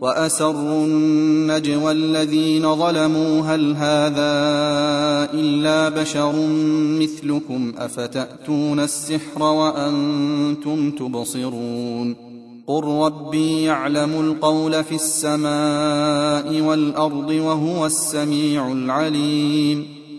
وأسروا النجوى الذين ظلموا هل هذا إلا بشر مثلكم؟ أفتأتون السحر وأنتم تبصرون؟ قل ربي يعلم القول في السماء والأرض وهو السميع العليم.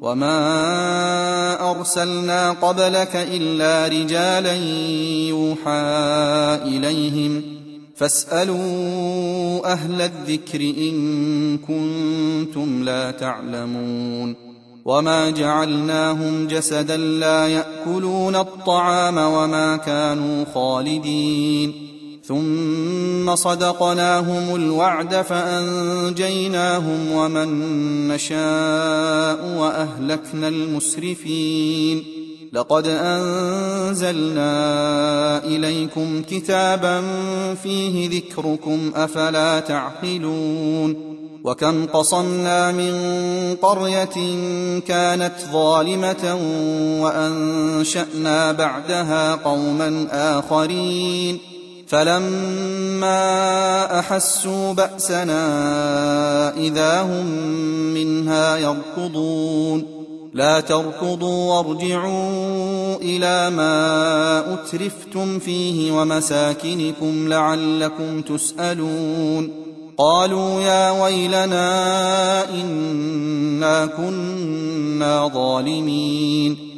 وما ارسلنا قبلك الا رجالا يوحى اليهم فاسالوا أهل الذكر ان كنتم لا تعلمون وما جعلناهم جسدا لا ياكلون الطعام وما كانوا خالدين ثم صدقناهم الوعد فأنجيناهم ومن نشاء وأهلكنا المسرفين. لقد أنزلنا إليكم كتابا فيه ذكركم أفلا تعقلون. وكم قصمنا من قرية كانت ظالمة وأنشأنا بعدها قوما آخرين. فلما أحسوا بأسنا إذا هم منها يركضون. لا تركضوا وارجعوا إلى ما أترفتم فيه ومساكنكم لعلكم تسألون. قالوا يا ويلنا إنا كنا ظالمين.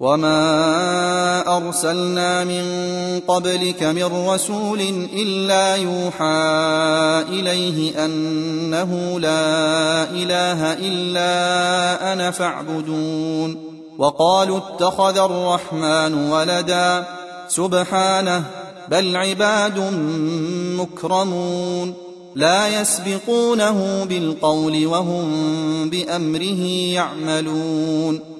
وما ارسلنا من قبلك من رسول الا يوحى اليه انه لا اله الا أنا فاعبدون وقالوا اتخذ الرحمن ولدا سبحانه بل عباد مكرمون لا يسبقونه بالقول وهم بامره يعملون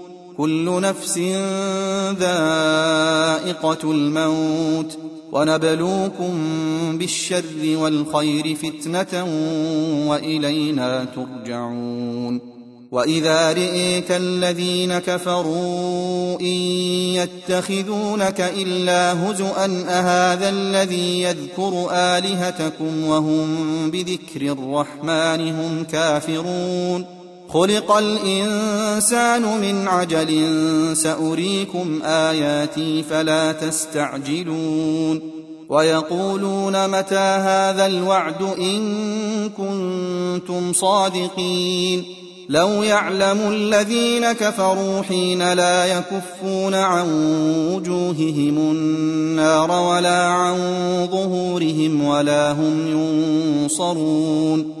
كل نفس ذائقة الموت ونبلوكم بالشر والخير فتنة وإلينا ترجعون. وإذا رئيك الذين كفروا إن يتخذونك إلا هزؤا أهذا الذي يذكر آلهتكم وهم بذكر الرحمن هم كافرون؟ خلق الإنسان من عجل سأريكم آياتي فلا تستعجلون ويقولون متى هذا الوعد إن كنتم صادقين لو يعلم الذين كفروا حين لا يكفون عن وجوههم النار ولا عن ظهورهم ولا هم ينصرون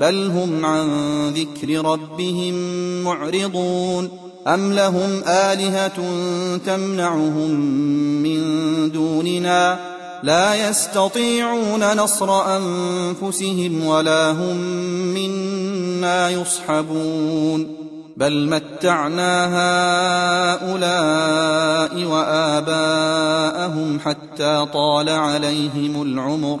بل هم عن ذكر ربهم معرضون. أم لهم آلهة تمنعهم من دوننا؟ لا يستطيعون نصر أنفسهم ولا هم منا يصحبون. بل متعنا هؤلاء وآباءهم حتى طال عليهم العمر.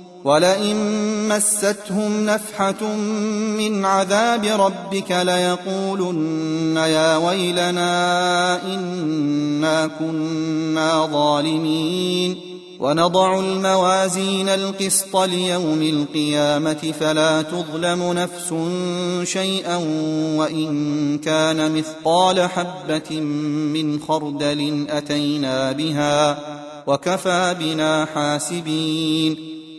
ولئن مستهم نفحة من عذاب ربك ليقولن يا ويلنا إنا كنا ظالمين. ونضع الموازين القسط ليوم القيامة فلا تظلم نفس شيئا وإن كان مثقال حبة من خردل أتينا بها وكفى بنا حاسبين.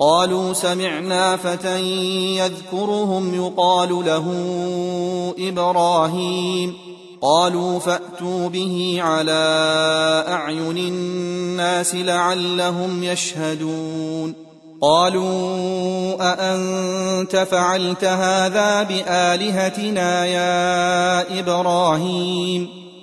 قالوا سمعنا فتى يذكرهم يقال له إبراهيم. قالوا فأتوا به على أعين الناس لعلهم يشهدون. قالوا أأنت فعلت هذا بآلهتنا يا إبراهيم؟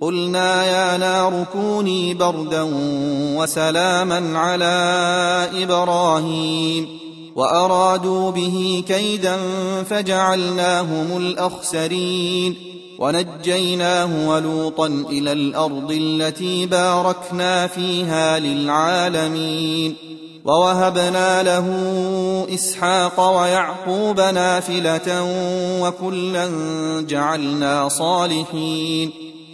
قلنا يا نار كوني بردا وسلاما على إبراهيم وأرادوا به كيدا فجعلناهم الأخسرين ونجيناه ولوطا إلى الأرض التي باركنا فيها للعالمين ووهبنا له إسحاق ويعقوب نافلة وكلا جعلنا صالحين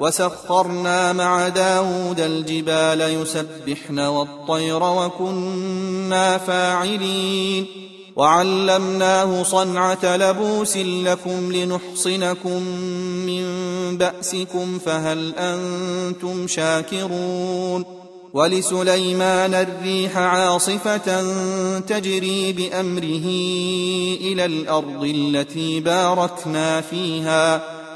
وسخرنا مع داود الجبال يسبحن والطير وكنا فاعلين. وعلمناه صنعة لبوس لكم لنحصنكم من بأسكم فهل أنتم شاكرون. ولسليمان الريح عاصفة تجري بأمره إلى الأرض التي باركنا فيها.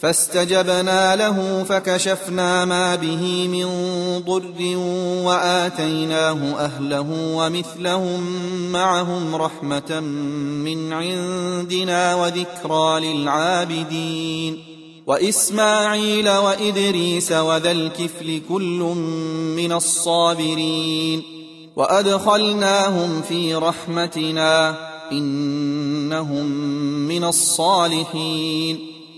فاستجبنا له فكشفنا ما به من ضر وآتيناه أهله ومثلهم معهم رحمة من عندنا وذكرى للعابدين وإسماعيل وإدريس وذا الكفل كل من الصابرين وأدخلناهم في رحمتنا إنهم من الصالحين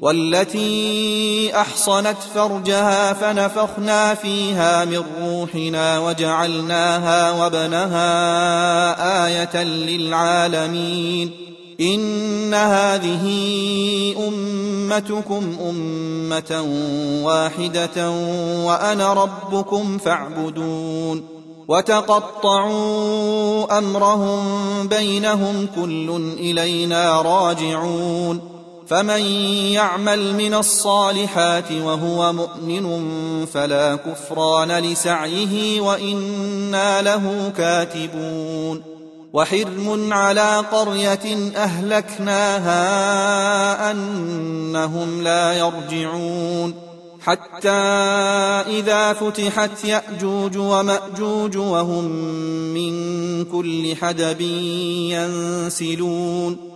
والتي أحصنت فرجها فنفخنا فيها من روحنا وجعلناها وابنها آية للعالمين. إن هذه أمتكم أمة واحدة وأنا ربكم فاعبدون. وتقطعوا أمرهم بينهم كل إلينا راجعون. فمن يعمل من الصالحات وهو مؤمن فلا كفران لسعيه وإنا له كاتبون وحرم على قرية أهلكناها أنهم لا يرجعون حتى إذا فتحت يأجوج ومأجوج وهم من كل حدب ينسلون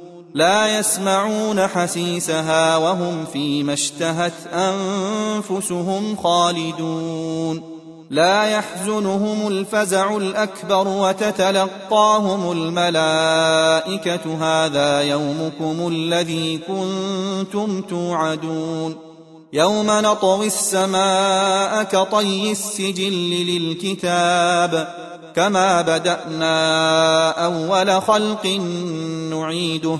لا يسمعون حسيسها وهم فيما اشتهت أنفسهم خالدون. لا يحزنهم الفزع الأكبر وتتلقاهم الملائكة. هذا يومكم الذي كنتم توعدون. يوم نطوي السماء كطي السجل للكتاب. كما بدأنا أول خلق نعيده.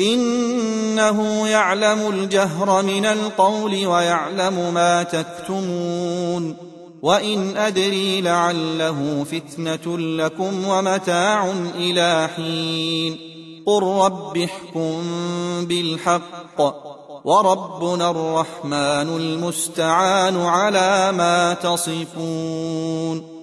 إنه يعلم الجهر من القول ويعلم ما تكتمون وإن أدري لعله فتنة لكم ومتاع إلى حين قل رب احكم بالحق وربنا الرحمن المستعان على ما تصفون